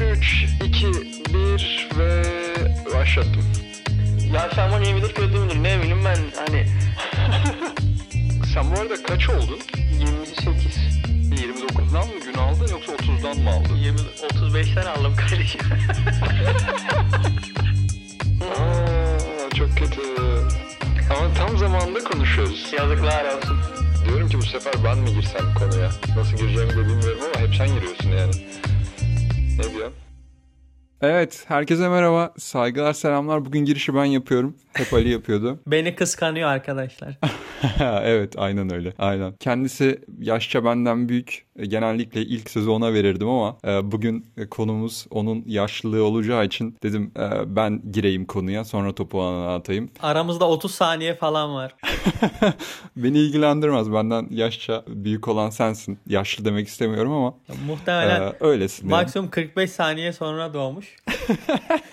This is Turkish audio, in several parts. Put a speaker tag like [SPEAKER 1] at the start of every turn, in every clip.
[SPEAKER 1] 3, 2, 1 ve başlattım.
[SPEAKER 2] Yaşlanmak iyi midir kötü müdür ne bileyim ben hani
[SPEAKER 1] Sen bu arada kaç oldun?
[SPEAKER 2] 28
[SPEAKER 1] 29'dan mı gün aldın yoksa 30'dan mı aldın?
[SPEAKER 2] 20 35'ten aldım kardeşim.
[SPEAKER 1] Aa, çok kötü. Ama tam zamanında konuşuyoruz.
[SPEAKER 2] Yazıklar olsun.
[SPEAKER 1] Diyorum ki bu sefer ben mi girsem konuya? Nasıl gireceğimi de bilmiyorum ama hep sen giriyorsun yani. Ne diyorsun? Evet, herkese merhaba. Saygılar, selamlar. Bugün girişi ben yapıyorum. Hep Ali yapıyordu.
[SPEAKER 2] Beni kıskanıyor arkadaşlar.
[SPEAKER 1] evet, aynen öyle. Aynen. Kendisi yaşça benden büyük. E, Genellikle ilk sözü ona verirdim ama e, bugün e, konumuz onun yaşlılığı olacağı için dedim ben gireyim konuya sonra topu ona atayım.
[SPEAKER 2] Aramızda 30 saniye falan var.
[SPEAKER 1] Beni ilgilendirmez. Benden yaşça büyük olan sensin. Yaşlı demek istemiyorum ama
[SPEAKER 2] Muhtemelen
[SPEAKER 1] e, öylesin. yani.
[SPEAKER 2] maksimum 45 saniye sonra doğmuş.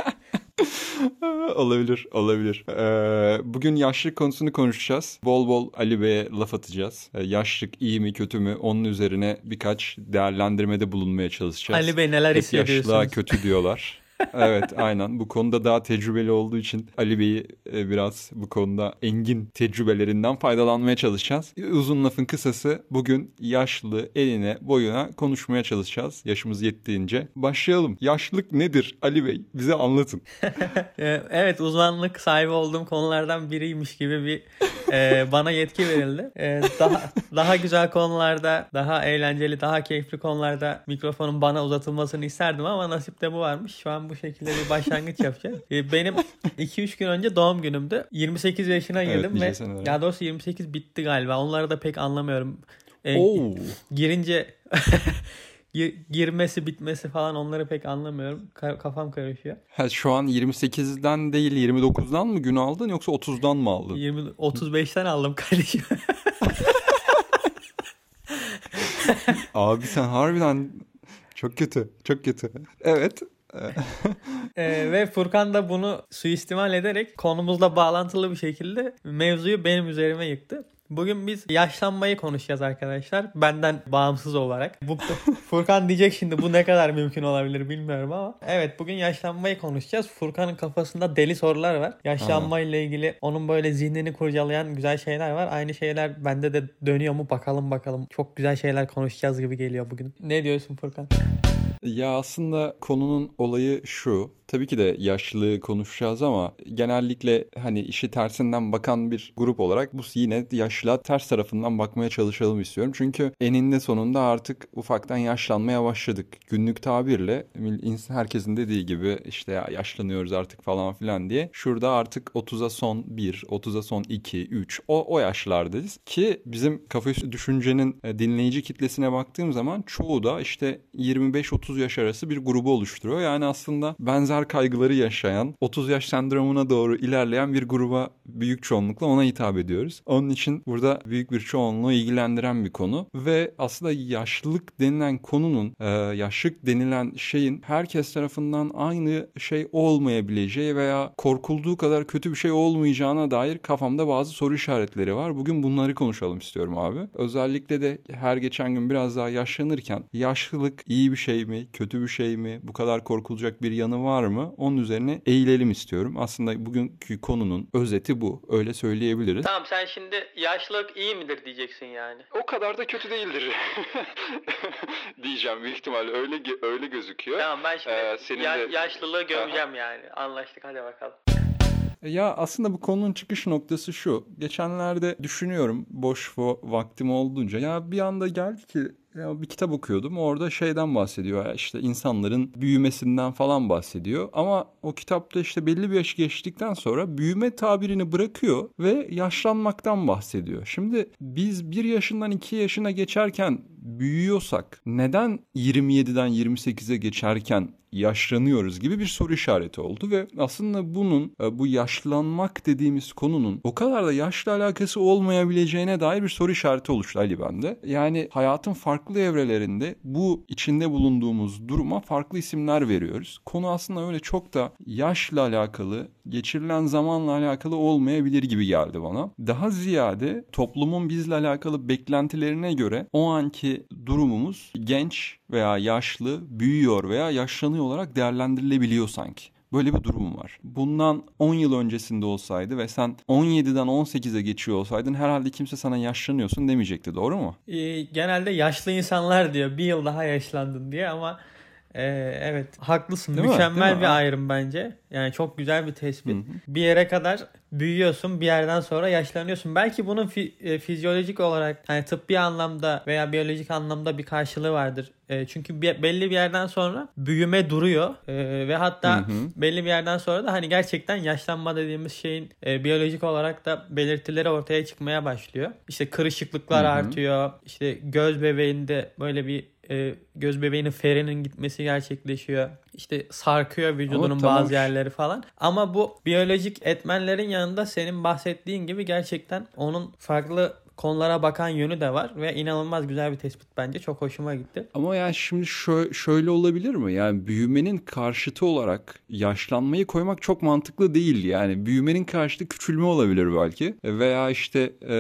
[SPEAKER 1] olabilir, olabilir. Ee, bugün yaşlılık konusunu konuşacağız. Bol bol Ali Bey'e laf atacağız. Ee, yaşlılık iyi mi kötü mü onun üzerine birkaç değerlendirmede bulunmaya çalışacağız.
[SPEAKER 2] Ali Bey neler
[SPEAKER 1] Hep
[SPEAKER 2] hissediyorsunuz?
[SPEAKER 1] yaşlılığa kötü diyorlar. evet aynen bu konuda daha tecrübeli olduğu için Ali Bey'i e, biraz bu konuda engin tecrübelerinden faydalanmaya çalışacağız. Uzun lafın kısası bugün yaşlı eline boyuna konuşmaya çalışacağız yaşımız yettiğince. Başlayalım. Yaşlılık nedir Ali Bey? Bize anlatın.
[SPEAKER 2] Ee, evet uzmanlık sahibi olduğum konulardan biriymiş gibi bir e, bana yetki verildi. Ee, daha daha güzel konularda, daha eğlenceli, daha keyifli konularda mikrofonun bana uzatılmasını isterdim ama nasipte bu varmış. Şu an bu şekilde bir başlangıç yapacağız. Ee, benim 2-3 gün önce doğum günümdü. 28 yaşına
[SPEAKER 1] Evet,
[SPEAKER 2] girdim
[SPEAKER 1] nice
[SPEAKER 2] ve
[SPEAKER 1] seneler.
[SPEAKER 2] ya doğrusu 28 bitti galiba. Onları da pek anlamıyorum. Ee,
[SPEAKER 1] Oo.
[SPEAKER 2] girince gir- girmesi bitmesi falan onları pek anlamıyorum. Ka- kafam karışıyor.
[SPEAKER 1] Ha, şu an 28'den değil 29'dan mı gün aldın yoksa 30'dan mı aldın?
[SPEAKER 2] 20 35'ten aldım kardeşim.
[SPEAKER 1] Abi sen harbiden çok kötü. Çok kötü. Evet.
[SPEAKER 2] Ee, ve Furkan da bunu suistimal ederek konumuzla bağlantılı bir şekilde mevzuyu benim üzerime yıktı. Bugün biz yaşlanmayı konuşacağız arkadaşlar. Benden bağımsız olarak. Bu, Furkan diyecek şimdi bu ne kadar mümkün olabilir bilmiyorum ama. Evet bugün yaşlanmayı konuşacağız. Furkan'ın kafasında deli sorular var. Yaşlanmayla ilgili onun böyle zihnini kurcalayan güzel şeyler var. Aynı şeyler bende de dönüyor mu bakalım bakalım. Çok güzel şeyler konuşacağız gibi geliyor bugün. Ne diyorsun Furkan?
[SPEAKER 1] Ya aslında konunun olayı şu. Tabii ki de yaşlılığı konuşacağız ama genellikle hani işi tersinden bakan bir grup olarak bu yine yaşlılığa ters tarafından bakmaya çalışalım istiyorum. Çünkü eninde sonunda artık ufaktan yaşlanmaya başladık. Günlük tabirle insan herkesin dediği gibi işte ya yaşlanıyoruz artık falan filan diye. Şurada artık 30'a son 1, 30'a son 2, 3 o, o yaşlardayız. Ki bizim kafa düşüncenin e, dinleyici kitlesine baktığım zaman çoğu da işte 25-30 yaş arası bir grubu oluşturuyor. Yani aslında benzer kaygıları yaşayan 30 yaş sendromuna doğru ilerleyen bir gruba büyük çoğunlukla ona hitap ediyoruz. Onun için burada büyük bir çoğunluğu ilgilendiren bir konu ve aslında yaşlılık denilen konunun e, yaşlılık denilen şeyin herkes tarafından aynı şey olmayabileceği veya korkulduğu kadar kötü bir şey olmayacağına dair kafamda bazı soru işaretleri var. Bugün bunları konuşalım istiyorum abi. Özellikle de her geçen gün biraz daha yaşlanırken yaşlılık iyi bir şey mi, kötü bir şey mi, bu kadar korkulacak bir yanı var mı? Onun üzerine eğilelim istiyorum. Aslında bugünkü konunun özeti bu. Öyle söyleyebiliriz.
[SPEAKER 2] Tamam sen şimdi yaşlılık iyi midir diyeceksin yani.
[SPEAKER 1] O kadar da kötü değildir. Diyeceğim büyük ihtimalle öyle öyle gözüküyor.
[SPEAKER 2] Tamam ben şimdi
[SPEAKER 1] Ee, senin
[SPEAKER 2] ya-
[SPEAKER 1] de-
[SPEAKER 2] yaşlılığı gömeceğim yani. Anlaştık hadi bakalım.
[SPEAKER 1] Ya aslında bu konunun çıkış noktası şu. Geçenlerde düşünüyorum boş vaktim olduğunca. Ya bir anda geldi ki bir kitap okuyordum. Orada şeyden bahsediyor. ya işte insanların büyümesinden falan bahsediyor. Ama o kitapta işte belli bir yaş geçtikten sonra büyüme tabirini bırakıyor ve yaşlanmaktan bahsediyor. Şimdi biz bir yaşından iki yaşına geçerken büyüyorsak neden 27'den 28'e geçerken yaşlanıyoruz gibi bir soru işareti oldu ve aslında bunun e, bu yaşlanmak dediğimiz konunun o kadar da yaşla alakası olmayabileceğine dair bir soru işareti oluştu Ali bende. Yani hayatın farklı farklı evrelerinde bu içinde bulunduğumuz duruma farklı isimler veriyoruz. Konu aslında öyle çok da yaşla alakalı, geçirilen zamanla alakalı olmayabilir gibi geldi bana. Daha ziyade toplumun bizle alakalı beklentilerine göre o anki durumumuz genç veya yaşlı, büyüyor veya yaşlanıyor olarak değerlendirilebiliyor sanki. Böyle bir durum var. Bundan 10 yıl öncesinde olsaydı ve sen 17'den 18'e geçiyor olsaydın herhalde kimse sana yaşlanıyorsun demeyecekti. Doğru mu?
[SPEAKER 2] Ee, genelde yaşlı insanlar diyor bir yıl daha yaşlandın diye ama e, evet haklısın.
[SPEAKER 1] Değil?
[SPEAKER 2] Mükemmel
[SPEAKER 1] mi?
[SPEAKER 2] bir ayrım bence. Yani çok güzel bir tespit.
[SPEAKER 1] Hı hı.
[SPEAKER 2] Bir yere kadar büyüyorsun, bir yerden sonra yaşlanıyorsun. Belki bunun fi- e, fizyolojik olarak yani tıbbi anlamda veya biyolojik anlamda bir karşılığı vardır. E, çünkü bir, belli bir yerden sonra büyüme duruyor E, ve hatta
[SPEAKER 1] Hı hı.
[SPEAKER 2] belli bir yerden sonra da hani gerçekten yaşlanma dediğimiz şeyin e, biyolojik olarak da belirtileri ortaya çıkmaya başlıyor. İşte kırışıklıklar
[SPEAKER 1] Hı hı.
[SPEAKER 2] artıyor. İşte göz bebeğinde böyle bir e, göz bebeğinin ferinin gitmesi gerçekleşiyor. İşte sarkıyor vücudunun
[SPEAKER 1] Ama tamam.
[SPEAKER 2] bazı yerleri falan. Ama bu biyolojik etmenlerin yanında senin bahsettiğin gibi gerçekten onun farklı konulara bakan yönü de var ve inanılmaz güzel bir tespit bence. Çok hoşuma gitti.
[SPEAKER 1] Ama yani şimdi şö- şöyle olabilir mi? Yani büyümenin karşıtı olarak yaşlanmayı koymak çok mantıklı değil. Yani büyümenin karşıtı küçülme olabilir belki. Veya işte e,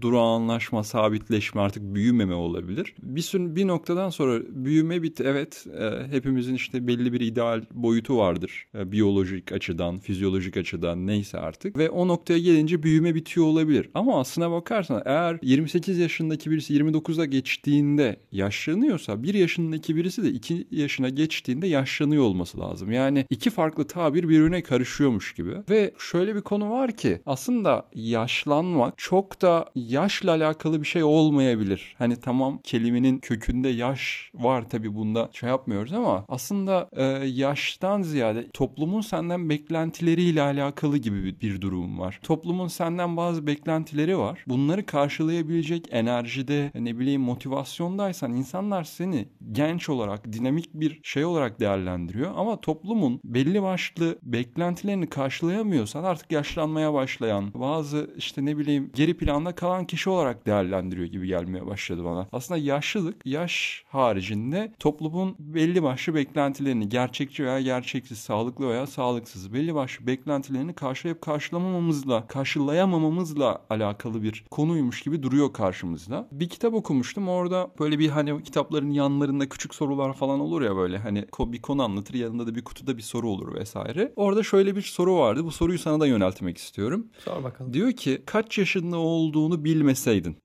[SPEAKER 1] durağanlaşma, sabitleşme artık büyümeme olabilir. Bir sürü bir noktadan sonra büyüme bitti. Evet e, hepimizin işte belli bir ideal boyutu vardır. E, biyolojik açıdan, fizyolojik açıdan neyse artık. Ve o noktaya gelince büyüme bitiyor olabilir. Ama aslına bakarsan eğer 28 yaşındaki birisi 29'a geçtiğinde yaşlanıyorsa bir yaşındaki birisi de 2 yaşına geçtiğinde yaşlanıyor olması lazım. Yani iki farklı tabir birbirine karışıyormuş gibi. Ve şöyle bir konu var ki aslında yaşlanmak çok da yaşla alakalı bir şey olmayabilir. Hani tamam kelimenin kökünde yaş var tabii bunda şey yapmıyoruz ama aslında e, yaştan ziyade toplumun senden beklentileriyle alakalı gibi bir durum var. Toplumun senden bazı beklentileri var. Bunları karşılayabilecek enerjide ne bileyim motivasyondaysan insanlar seni genç olarak dinamik bir şey olarak değerlendiriyor ama toplumun belli başlı beklentilerini karşılayamıyorsan artık yaşlanmaya başlayan bazı işte ne bileyim geri planda kalan kişi olarak değerlendiriyor gibi gelmeye başladı bana. Aslında yaşlılık yaş haricinde toplumun belli başlı beklentilerini gerçekçi veya gerçeksiz, sağlıklı veya sağlıksız belli başlı beklentilerini karşılayıp karşılamamamızla, karşılayamamamızla alakalı bir konuymuş gibi duruyor karşımızda. Bir kitap okumuştum. Orada böyle bir hani kitapların yanlarında küçük sorular falan olur ya böyle hani bir konu anlatır yanında da bir kutuda bir soru olur vesaire. Orada şöyle bir soru vardı. Bu soruyu sana da yöneltmek istiyorum.
[SPEAKER 2] Sor bakalım.
[SPEAKER 1] Diyor ki kaç yaşında olduğunu bilmeseydin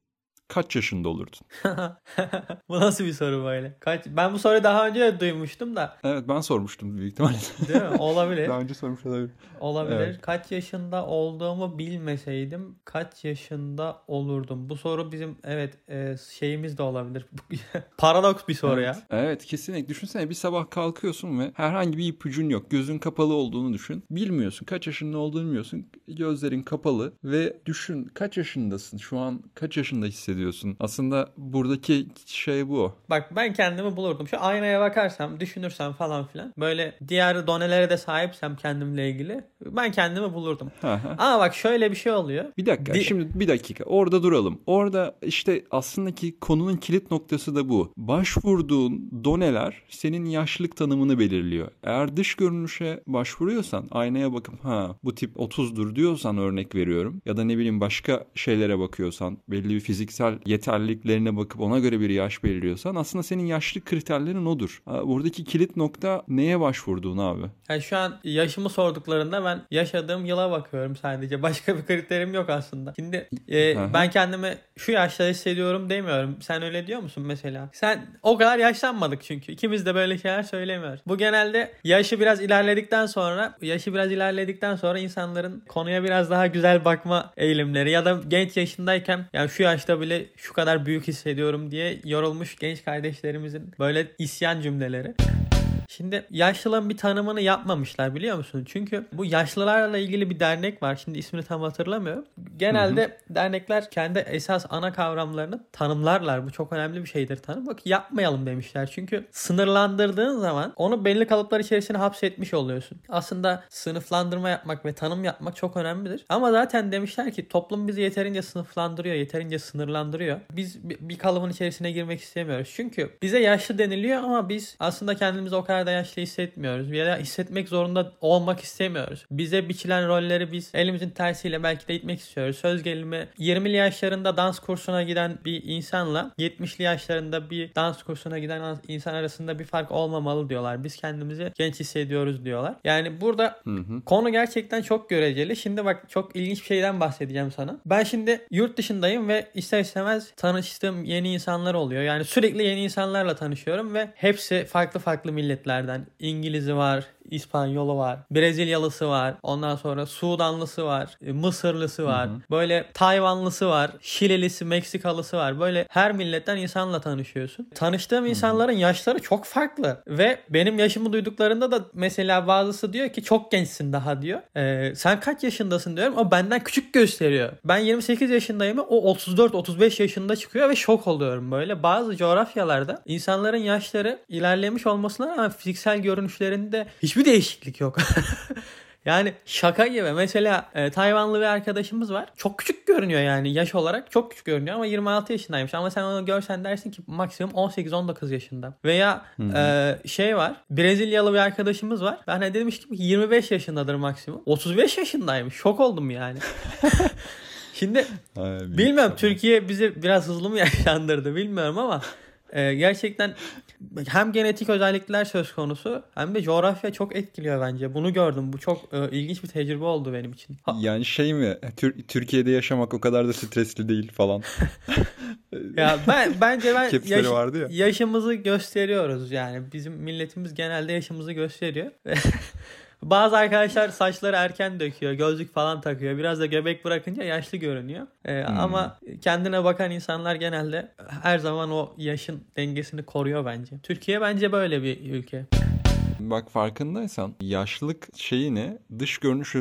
[SPEAKER 1] kaç yaşında olurdun?
[SPEAKER 2] bu nasıl bir soru böyle? Kaç Ben bu soruyu daha önce de duymuştum da.
[SPEAKER 1] Evet ben sormuştum büyük ihtimalle.
[SPEAKER 2] Değil mi? Olabilir.
[SPEAKER 1] Daha önce sormuş olabilir.
[SPEAKER 2] Olabilir.
[SPEAKER 1] Evet.
[SPEAKER 2] Kaç yaşında olduğumu bilmeseydim kaç yaşında olurdum? Bu soru bizim evet e, şeyimiz de olabilir. Paradoks bir soru ya.
[SPEAKER 1] Evet kesinlikle. Düşünsene bir sabah kalkıyorsun ve herhangi bir ipucun yok. Gözün kapalı olduğunu düşün. Bilmiyorsun. Kaç yaşında olduğunu bilmiyorsun. Gözlerin kapalı ve düşün kaç yaşındasın? Şu an kaç yaşında hissediyorsun? Aslında buradaki şey bu.
[SPEAKER 2] Bak ben kendimi bulurdum. Şu aynaya bakarsam, düşünürsem falan filan. Böyle diğer donelere de sahipsem kendimle ilgili. Ben kendimi bulurdum. Ama bak şöyle bir şey oluyor.
[SPEAKER 1] Bir dakika
[SPEAKER 2] Di-
[SPEAKER 1] şimdi bir dakika orada duralım. Orada işte aslında ki konunun kilit noktası da bu. Başvurduğun doneler senin yaşlılık tanımını belirliyor. Eğer dış görünüşe başvuruyorsan aynaya bakıp ha bu tip 30'dur diyorsan örnek veriyorum ya da ne bileyim başka şeylere bakıyorsan belli bir fiziksel yeterliliklerine bakıp ona göre bir yaş belirliyorsan aslında senin yaşlılık kriterlerin odur. Buradaki kilit nokta neye başvurduğun abi?
[SPEAKER 2] Yani şu an yaşımı sorduklarında ben yaşadığım yıla bakıyorum sadece. Başka bir kriterim yok aslında. Şimdi e, ben kendimi şu yaşta hissediyorum demiyorum. Sen öyle diyor musun mesela? Sen o kadar yaşlanmadık çünkü. İkimiz de böyle şeyler söylemiyoruz. Bu genelde yaşı biraz ilerledikten sonra yaşı biraz ilerledikten sonra insanların konuya biraz daha güzel bakma eğilimleri ya da genç yaşındayken yani şu yaşta bile şu kadar büyük hissediyorum diye yorulmuş genç kardeşlerimizin böyle isyan cümleleri. Şimdi yaşlılığın bir tanımını yapmamışlar biliyor musun? Çünkü bu yaşlılarla ilgili bir dernek var. Şimdi ismini tam hatırlamıyorum. Genelde hı hı. dernekler kendi esas ana kavramlarını tanımlarlar. Bu çok önemli bir şeydir tanım. Bak yapmayalım demişler. Çünkü sınırlandırdığın zaman onu belli kalıplar içerisine hapsetmiş oluyorsun. Aslında sınıflandırma yapmak ve tanım yapmak çok önemlidir. Ama zaten demişler ki toplum bizi yeterince sınıflandırıyor, yeterince sınırlandırıyor. Biz bir kalıbın içerisine girmek istemiyoruz. Çünkü bize yaşlı deniliyor ama biz aslında kendimizi o kadar da yaşlı hissetmiyoruz. Ya da hissetmek zorunda olmak istemiyoruz. Bize biçilen rolleri biz elimizin tersiyle belki de itmek istiyoruz. Söz gelimi 20'li yaşlarında dans kursuna giden bir insanla 70'li yaşlarında bir dans kursuna giden insan arasında bir fark olmamalı diyorlar. Biz kendimizi genç hissediyoruz diyorlar. Yani burada hı hı. konu gerçekten çok göreceli. Şimdi bak çok ilginç bir şeyden bahsedeceğim sana. Ben şimdi yurt dışındayım ve ister istemez tanıştığım yeni insanlar oluyor. Yani sürekli yeni insanlarla tanışıyorum ve hepsi farklı farklı milletlerden. İngiliz'i var, İspanyolu var. Brezilyalısı var. Ondan sonra Sudanlısı var. E, Mısırlısı var. Hı hı. Böyle Tayvanlısı var. Şilelisi, Meksikalısı var. Böyle her milletten insanla tanışıyorsun. Tanıştığım insanların yaşları çok farklı. Ve benim yaşımı duyduklarında da mesela bazısı diyor ki çok gençsin daha diyor. Ee, sen kaç yaşındasın diyorum. O benden küçük gösteriyor. Ben 28 yaşındayım. O 34-35 yaşında çıkıyor ve şok oluyorum böyle. Bazı coğrafyalarda insanların yaşları ilerlemiş olmasına rağmen fiziksel görünüşlerinde hiçbir değişiklik yok. yani şaka gibi. Mesela e, Tayvanlı bir arkadaşımız var. Çok küçük görünüyor yani yaş olarak çok küçük görünüyor ama 26 yaşındaymış. Ama sen onu görsen dersin ki maksimum 18-19 yaşında. Veya e, şey var. Brezilyalı bir arkadaşımız var. Ben de demiştim ki 25 yaşındadır maksimum. 35 yaşındaymış. Şok oldum yani. Şimdi Ay, bilmiyorum Türkiye bizi biraz hızlı mı yaşlandırdı bilmiyorum ama e, gerçekten hem genetik özellikler söz konusu hem de coğrafya çok etkiliyor bence. Bunu gördüm. Bu çok e, ilginç bir tecrübe oldu benim için.
[SPEAKER 1] Ha. Yani şey mi? Tür- Türkiye'de yaşamak o kadar da stresli değil falan.
[SPEAKER 2] ya ben bence ben yaş- vardı ya. yaşımızı gösteriyoruz yani. Bizim milletimiz genelde yaşımızı gösteriyor. Bazı arkadaşlar saçları erken döküyor, gözlük falan takıyor. Biraz da göbek bırakınca yaşlı görünüyor. Ee, hmm. Ama kendine bakan insanlar genelde her zaman o yaşın dengesini koruyor bence. Türkiye bence böyle bir ülke.
[SPEAKER 1] Bak farkındaysan yaşlılık şeyini dış görünüş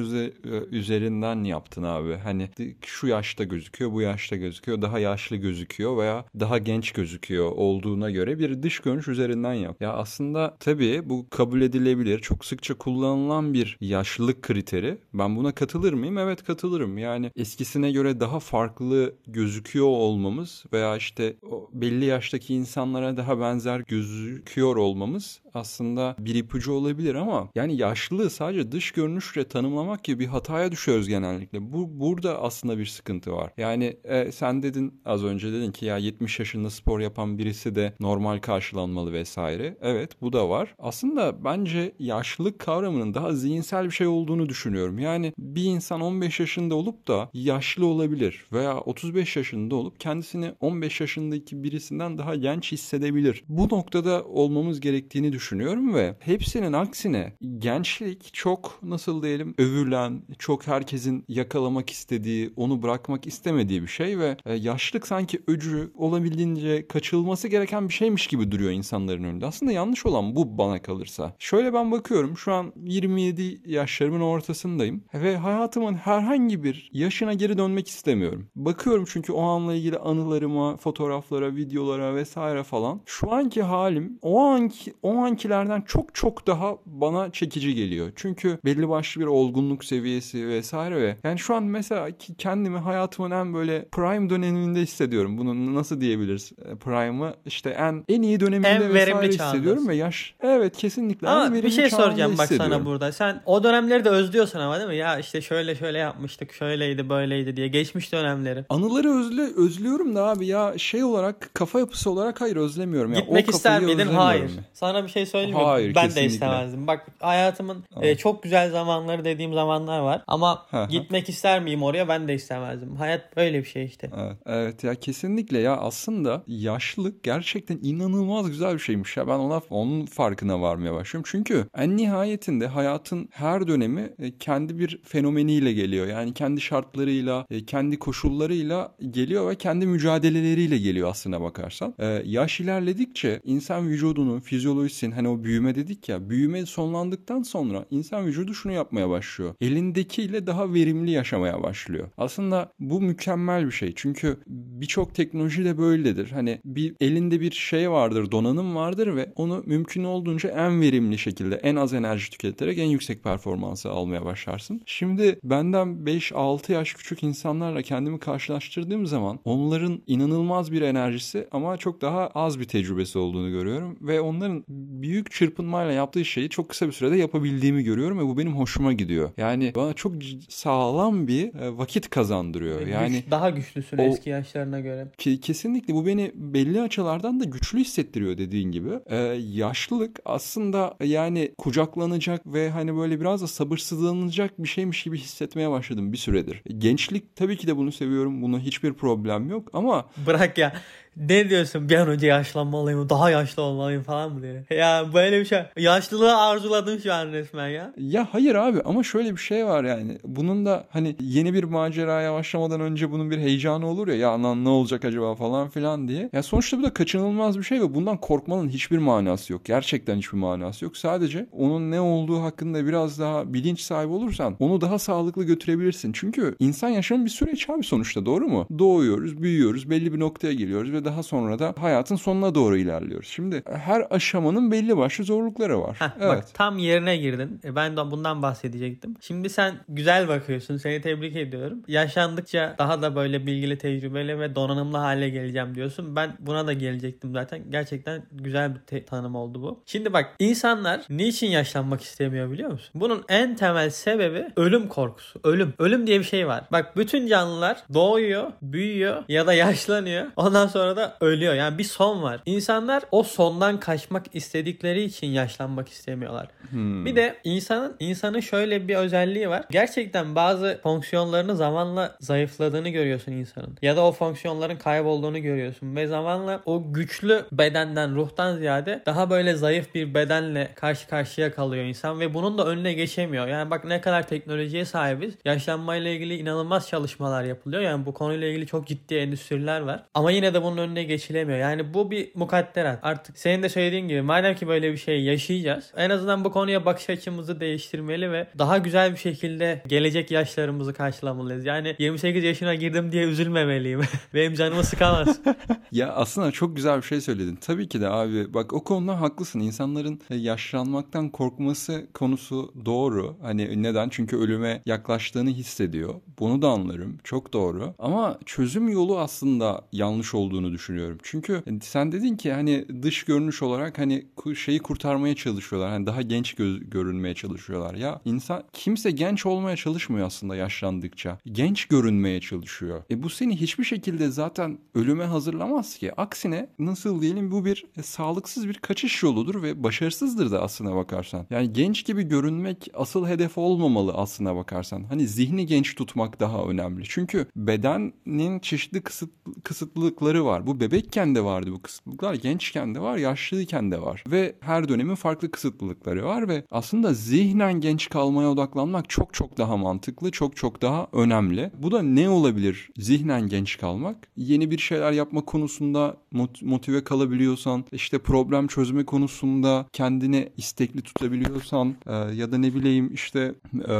[SPEAKER 1] üzerinden yaptın abi. Hani şu yaşta gözüküyor, bu yaşta gözüküyor, daha yaşlı gözüküyor veya daha genç gözüküyor olduğuna göre bir dış görünüş üzerinden yap. Ya aslında tabii bu kabul edilebilir. Çok sıkça kullanılan bir yaşlılık kriteri. Ben buna katılır mıyım? Evet katılırım. Yani eskisine göre daha farklı gözüküyor olmamız veya işte belli yaştaki insanlara daha benzer gözüküyor olmamız aslında bir ipucu olabilir ama yani yaşlılığı sadece dış görünüşle tanımlamak gibi bir hataya düşüyoruz genellikle. Bu burada aslında bir sıkıntı var. Yani e, sen dedin az önce dedin ki ya 70 yaşında spor yapan birisi de normal karşılanmalı vesaire. Evet bu da var. Aslında bence yaşlılık kavramının daha zihinsel bir şey olduğunu düşünüyorum. Yani bir insan 15 yaşında olup da yaşlı olabilir veya 35 yaşında olup kendisini 15 yaşındaki birisinden daha genç hissedebilir. Bu noktada olmamız gerektiğini düşünüyorum ve hepsinin aksine gençlik çok nasıl diyelim övülen, çok herkesin yakalamak istediği, onu bırakmak istemediği bir şey ve e, yaşlık sanki öcü olabildiğince kaçılması gereken bir şeymiş gibi duruyor insanların önünde. Aslında yanlış olan bu bana kalırsa. Şöyle ben bakıyorum şu an 27 yaşlarımın ortasındayım ve hayatımın herhangi bir yaşına geri dönmek istemiyorum. Bakıyorum çünkü o anla ilgili anılarıma, fotoğraflara, videolara vesaire falan. Şu anki halim o anki o an ankilerden çok çok daha bana çekici geliyor. Çünkü belli başlı bir olgunluk seviyesi vesaire ve yani şu an mesela kendimi hayatımın en böyle prime döneminde hissediyorum. Bunu nasıl diyebiliriz? E, prime'ı işte en en iyi döneminde en vesaire hissediyorum ve yaş evet kesinlikle
[SPEAKER 2] ama bir şey soracağım bak sana burada. Sen o dönemleri de özlüyorsun ama değil mi? Ya işte şöyle şöyle yapmıştık, şöyleydi, böyleydi diye geçmiş dönemleri.
[SPEAKER 1] Anıları özle özlüyorum da abi ya şey olarak kafa yapısı olarak hayır özlemiyorum ya.
[SPEAKER 2] Gitmek ister miydin? Hayır. Sana bir şey söyleyeyim mi? Hayır, ben kesinlikle. de istemezdim. Bak hayatımın e, çok güzel zamanları dediğim zamanlar var. Ama gitmek ister miyim oraya? Ben de istemezdim. Hayat böyle bir şey işte.
[SPEAKER 1] Evet, evet ya kesinlikle ya aslında yaşlılık gerçekten inanılmaz güzel bir şeymiş ya. Ben ona onun farkına varmaya başlıyorum. Çünkü en nihayetinde hayatın her dönemi e, kendi bir fenomeniyle geliyor. Yani kendi şartlarıyla, e, kendi koşullarıyla geliyor ve kendi mücadeleleriyle geliyor aslına bakarsan. Ee, yaş ilerledikçe insan vücudunun, fizyolojisinin hani o büyüme dedik dedik ya büyüme sonlandıktan sonra insan vücudu şunu yapmaya başlıyor. Elindekiyle daha verimli yaşamaya başlıyor. Aslında bu mükemmel bir şey. Çünkü birçok teknoloji de böyledir. Hani bir elinde bir şey vardır, donanım vardır ve onu mümkün olduğunca en verimli şekilde, en az enerji tüketerek en yüksek performansı almaya başlarsın. Şimdi benden 5-6 yaş küçük insanlarla kendimi karşılaştırdığım zaman onların inanılmaz bir enerjisi ama çok daha az bir tecrübesi olduğunu görüyorum ve onların büyük çırpınmayla yaptığı şeyi çok kısa bir sürede yapabildiğimi görüyorum ve bu benim hoşuma gidiyor. Yani bana çok sağlam bir e, vakit kazandırıyor. Yani
[SPEAKER 2] Güç, daha güçlüsün o, eski yaşlarına göre.
[SPEAKER 1] Ki, kesinlikle bu beni belli açılardan da güçlü hissettiriyor dediğin gibi. Ee, yaşlılık aslında yani kucaklanacak ve hani böyle biraz da sabırsızlanacak bir şeymiş gibi hissetmeye başladım bir süredir. Gençlik tabii ki de bunu seviyorum. Buna hiçbir problem yok ama
[SPEAKER 2] bırak ya ne diyorsun bir an önce yaşlanmalıyım daha yaşlı olmalıyım falan mı diye. Ya böyle bir şey. Yaşlılığı arzuladım şu an resmen ya.
[SPEAKER 1] Ya hayır abi ama şöyle bir şey var yani. Bunun da hani yeni bir maceraya başlamadan önce bunun bir heyecanı olur ya. Ya anan ne olacak acaba falan filan diye. Ya sonuçta bu da kaçınılmaz bir şey ve bundan korkmanın hiçbir manası yok. Gerçekten hiçbir manası yok. Sadece onun ne olduğu hakkında biraz daha bilinç sahibi olursan onu daha sağlıklı götürebilirsin. Çünkü insan yaşamı bir süreç abi sonuçta doğru mu? Doğuyoruz, büyüyoruz, belli bir noktaya geliyoruz ve daha sonra da hayatın sonuna doğru ilerliyoruz. Şimdi her aşamanın belli başlı zorlukları var.
[SPEAKER 2] Heh, evet. Bak tam yerine girdin. E, ben de bundan bahsedecektim. Şimdi sen güzel bakıyorsun. Seni tebrik ediyorum. Yaşandıkça daha da böyle bilgili, tecrübeli ve donanımlı hale geleceğim diyorsun. Ben buna da gelecektim zaten. Gerçekten güzel bir tanım oldu bu. Şimdi bak insanlar niçin yaşlanmak istemiyor biliyor musun? Bunun en temel sebebi ölüm korkusu. Ölüm. Ölüm diye bir şey var. Bak bütün canlılar doğuyor, büyüyor ya da yaşlanıyor. Ondan sonra da ölüyor. Yani bir son var. İnsanlar o sondan kaçmak istedikleri için yaşlanmak istemiyorlar. Hmm. Bir de insanın insanın şöyle bir özelliği var. Gerçekten bazı fonksiyonlarını zamanla zayıfladığını görüyorsun insanın. Ya da o fonksiyonların kaybolduğunu görüyorsun ve zamanla o güçlü bedenden, ruhtan ziyade daha böyle zayıf bir bedenle karşı karşıya kalıyor insan ve bunun da önüne geçemiyor. Yani bak ne kadar teknolojiye sahibiz. Yaşlanmayla ilgili inanılmaz çalışmalar yapılıyor. Yani bu konuyla ilgili çok ciddi endüstriler var. Ama yine de bunun önüne geçilemiyor. Yani bu bir mukadderat. Artık senin de söylediğin gibi madem ki böyle bir şey yaşayacağız en azından bu konuya bakış açımızı değiştirmeli ve daha güzel bir şekilde gelecek yaşlarımızı karşılamalıyız. Yani 28 yaşına girdim diye üzülmemeliyim. Benim canımı sıkamaz.
[SPEAKER 1] ya aslında çok güzel bir şey söyledin. Tabii ki de abi bak o konuda haklısın. İnsanların yaşlanmaktan korkması konusu doğru. Hani neden? Çünkü ölüme yaklaştığını hissediyor. Bunu da anlarım. Çok doğru. Ama çözüm yolu aslında yanlış olduğunu düşünüyorum. Çünkü sen dedin ki hani dış görünüş olarak hani şeyi kurtarmaya çalışıyorlar. Hani daha genç gö- görünmeye çalışıyorlar. Ya insan kimse genç olmaya çalışmıyor aslında yaşlandıkça. Genç görünmeye çalışıyor. E bu seni hiçbir şekilde zaten ölüme hazırlamaz ki. Aksine nasıl diyelim bu bir e, sağlıksız bir kaçış yoludur ve başarısızdır da aslına bakarsan. Yani genç gibi görünmek asıl hedef olmamalı aslına bakarsan. Hani zihni genç tutmak daha önemli. Çünkü bedenin çeşitli kısıt, kısıtlılıkları var. Bu bebekken de vardı bu kısıtlılıklar. Gençken de var, yaşlıyken de var. Ve her dönemin farklı kısıtlılıkları var ve aslında zihnen genç kalmaya odaklanmak çok çok daha mantıklı, çok çok daha önemli. Bu da ne olabilir zihnen genç kalmak? Yeni bir şeyler yapma konusunda motive kalabiliyorsan, işte problem çözme konusunda kendini istekli tutabiliyorsan e, ya da ne bileyim işte e,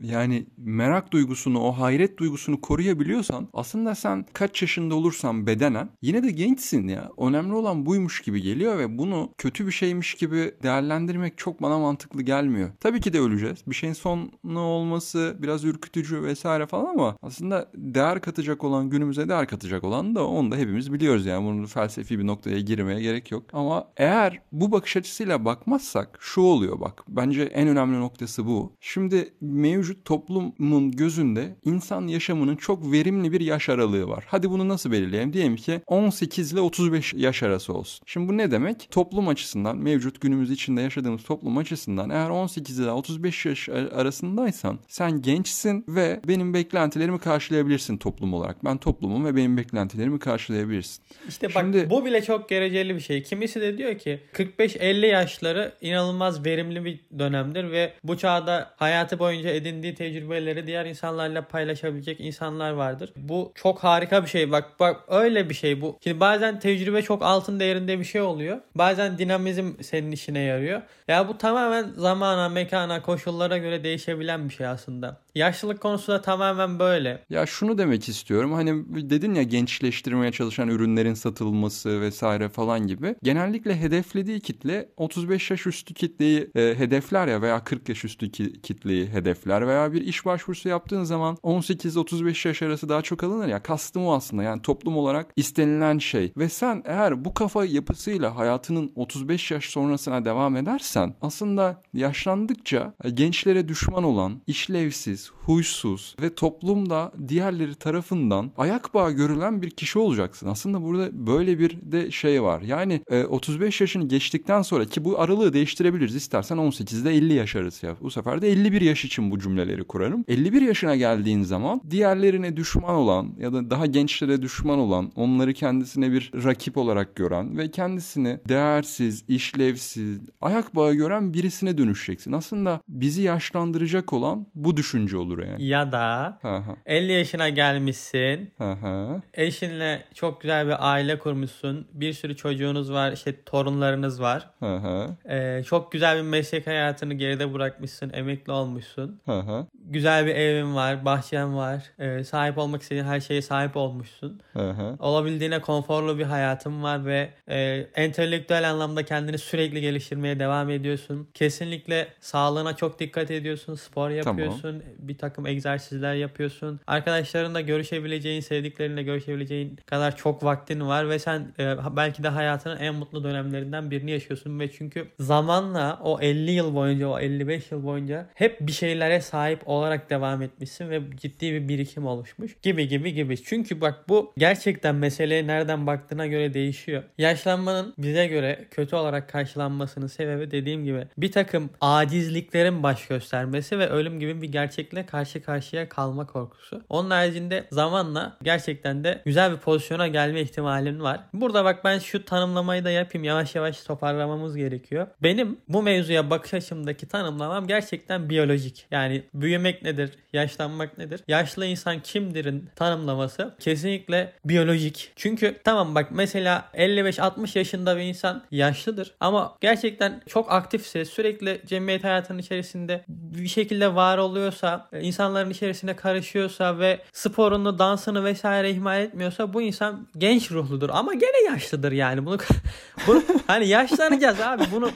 [SPEAKER 1] yani merak duygusunu, o hayret duygusunu koruyabiliyorsan aslında sen kaç yaşında olursan bedenen yine de gençsin ya. Önemli olan buymuş gibi geliyor ve bunu kötü bir şeymiş gibi değerlendirmek çok bana mantıklı gelmiyor. Tabii ki de öleceğiz. Bir şeyin sonu olması biraz ürkütücü vesaire falan ama aslında değer katacak olan günümüze değer katacak olan da onu da hepimiz biliyoruz yani. Bunun felsefi bir noktaya girmeye gerek yok. Ama eğer bu bakış açısıyla bakmazsak şu oluyor bak. Bence en önemli noktası bu. Şimdi mevcut toplumun gözünde insan yaşamının çok verimli bir yaş aralığı var. Hadi bunu nasıl belirleyelim? Diyelim ki 18 ile 35 yaş arası olsun. Şimdi bu ne demek? Toplum açısından mevcut günümüz içinde yaşadığımız toplum açısından eğer 18 ile 35 yaş arasındaysan sen gençsin ve benim beklentilerimi karşılayabilirsin toplum olarak. Ben toplumum ve benim beklentilerimi karşılayabilirsin.
[SPEAKER 2] İşte bak Şimdi... bu bile çok göreceli bir şey. Kimisi de diyor ki 45-50 yaşları inanılmaz verimli bir dönemdir ve bu çağda hayatı boyunca edindiği tecrübeleri diğer insanlarla paylaşabilecek insanlar vardır. Bu çok harika bir şey. Bak bak öyle bir bir şey bu. Şimdi bazen tecrübe çok altın değerinde bir şey oluyor. Bazen dinamizm senin işine yarıyor. Ya bu tamamen zamana, mekana, koşullara göre değişebilen bir şey aslında. Yaşlılık konusu da tamamen böyle.
[SPEAKER 1] Ya şunu demek istiyorum. Hani dedin ya gençleştirmeye çalışan ürünlerin satılması vesaire falan gibi. Genellikle hedeflediği kitle 35 yaş üstü kitleyi e, hedefler ya veya 40 yaş üstü ki, kitleyi hedefler veya bir iş başvurusu yaptığın zaman 18-35 yaş arası daha çok alınır ya. Kastım o aslında. Yani toplum olarak istenilen şey. Ve sen eğer bu kafa yapısıyla hayatının 35 yaş sonrasına devam edersen aslında yaşlandıkça e, gençlere düşman olan, işlevsiz, huysuz ve toplumda diğerleri tarafından ayak bağı görülen bir kişi olacaksın. Aslında burada böyle bir de şey var. Yani e, 35 yaşını geçtikten sonra ki bu aralığı değiştirebiliriz. İstersen 18'de 50 yaş arası yap. Bu sefer de 51 yaş için bu cümleleri kurarım. 51 yaşına geldiğin zaman diğerlerine düşman olan ya da daha gençlere düşman olan, onları kendisine bir rakip olarak gören ve kendisini değersiz, işlevsiz, ayak bağı gören birisine dönüşeceksin. Aslında bizi yaşlandıracak olan bu düşünce olur yani.
[SPEAKER 2] Ya da
[SPEAKER 1] hı.
[SPEAKER 2] 50 yaşına gelmişsin.
[SPEAKER 1] Hı.
[SPEAKER 2] Eşinle çok güzel bir aile kurmuşsun. Bir sürü çocuğunuz var, işte torunlarınız var.
[SPEAKER 1] Hı.
[SPEAKER 2] Ee, çok güzel bir meslek hayatını geride bırakmışsın, emekli olmuşsun.
[SPEAKER 1] Hı.
[SPEAKER 2] Güzel bir evin var, bahçen var. Ee, sahip olmak istediğin her şeye sahip olmuşsun.
[SPEAKER 1] Hı.
[SPEAKER 2] Olabildiğine konforlu bir hayatın var ve e, entelektüel anlamda kendini sürekli geliştirmeye devam ediyorsun. Kesinlikle sağlığına çok dikkat ediyorsun, spor yapıyorsun, bir takım egzersizler yapıyorsun. Arkadaşlarınla görüşebileceğin, sevdiklerinle görüşebileceğin kadar çok vaktin var ve sen e, belki de hayatının en mutlu dönemlerinden birini yaşıyorsun ve çünkü zamanla o 50 yıl boyunca, o 55 yıl boyunca hep bir şeylere sahip olarak devam etmişsin ve ciddi bir birikim oluşmuş gibi gibi gibi. Çünkü bak bu gerçekten meseleye nereden baktığına göre değişiyor. Yaşlanmanın bize göre kötü olarak karşılanmasının sebebi dediğim gibi bir takım acizliklerin baş göstermesi ve ölüm gibi bir gerçekle karşı karşıya kalma korkusu. Onun haricinde zamanla gerçekten de güzel bir pozisyona gelme ihtimalin var. Burada bak ben şu tanımlamayı da yapayım. Yavaş yavaş toparlamamız gerekiyor. Benim bu mevzuya bakış açımdaki tanımlamam gerçekten biyolojik. Yani büyümek nedir? Yaşlanmak nedir? Yaşlı insan kimdir'in tanımlaması kesinlikle biyolojik. Çünkü tamam bak mesela 55-60 yaşında bir insan yaşlıdır ama gerçekten çok aktifse sürekli cemiyet hayatının içerisinde bir şekilde var oluyorsa insanların içerisine karışıyorsa ve sporunu dansını vesaire ihmal etmiyorsa bu insan genç ruhludur ama gene yaşlıdır yani bunu, bunu hani yaşlanacağız abi bunu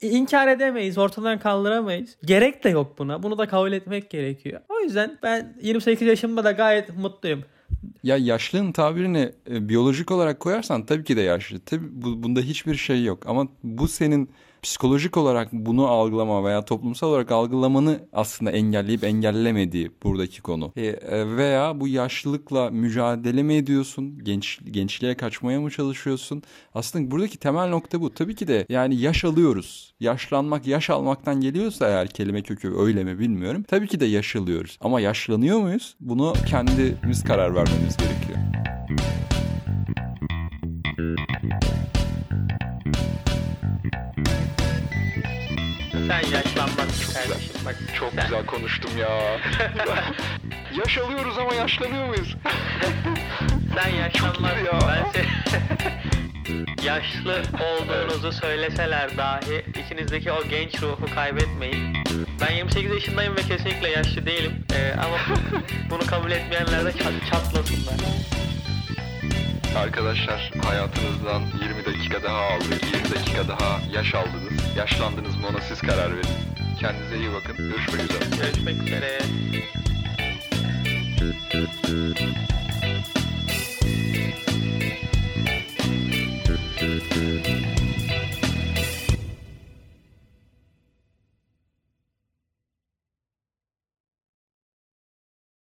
[SPEAKER 2] inkar edemeyiz, ortadan kaldıramayız. Gerek de yok buna. Bunu da kabul etmek gerekiyor. O yüzden ben 28 yaşımda da gayet mutluyum.
[SPEAKER 1] Ya yaşlının tabirini e, biyolojik olarak koyarsan tabii ki de yaşlı. Tabii bu, bunda hiçbir şey yok. Ama bu senin psikolojik olarak bunu algılama veya toplumsal olarak algılamanı aslında engelleyip engellemediği buradaki konu. E, e, veya bu yaşlılıkla mücadele mi ediyorsun? Genç gençliğe kaçmaya mı çalışıyorsun? Aslında buradaki temel nokta bu. Tabii ki de yani yaş alıyoruz. Yaşlanmak yaş almaktan geliyorsa eğer kelime kökü öyle mi bilmiyorum. Tabii ki de yaş alıyoruz. Ama yaşlanıyor muyuz? Bunu kendimiz karar vermemiz gerekiyor.
[SPEAKER 2] Bak
[SPEAKER 1] Çok güzel konuştum ya. Yaş alıyoruz ama yaşlanıyor muyuz?
[SPEAKER 2] sen yaşlanmazsın.
[SPEAKER 1] ya.
[SPEAKER 2] Ben se- Yaşlı olduğunuzu söyleseler dahi içinizdeki o genç ruhu kaybetmeyin. Ben 28 yaşındayım ve kesinlikle yaşlı değilim. Ee, ama bunu kabul etmeyenler de çat- çatlasınlar.
[SPEAKER 1] Arkadaşlar hayatınızdan 20 dakika daha aldık. 20 dakika daha yaş aldınız. Yaşlandınız mı ona siz karar verin. Kendinize iyi bakın. Görüşmek üzere.
[SPEAKER 2] Görüşmek üzere.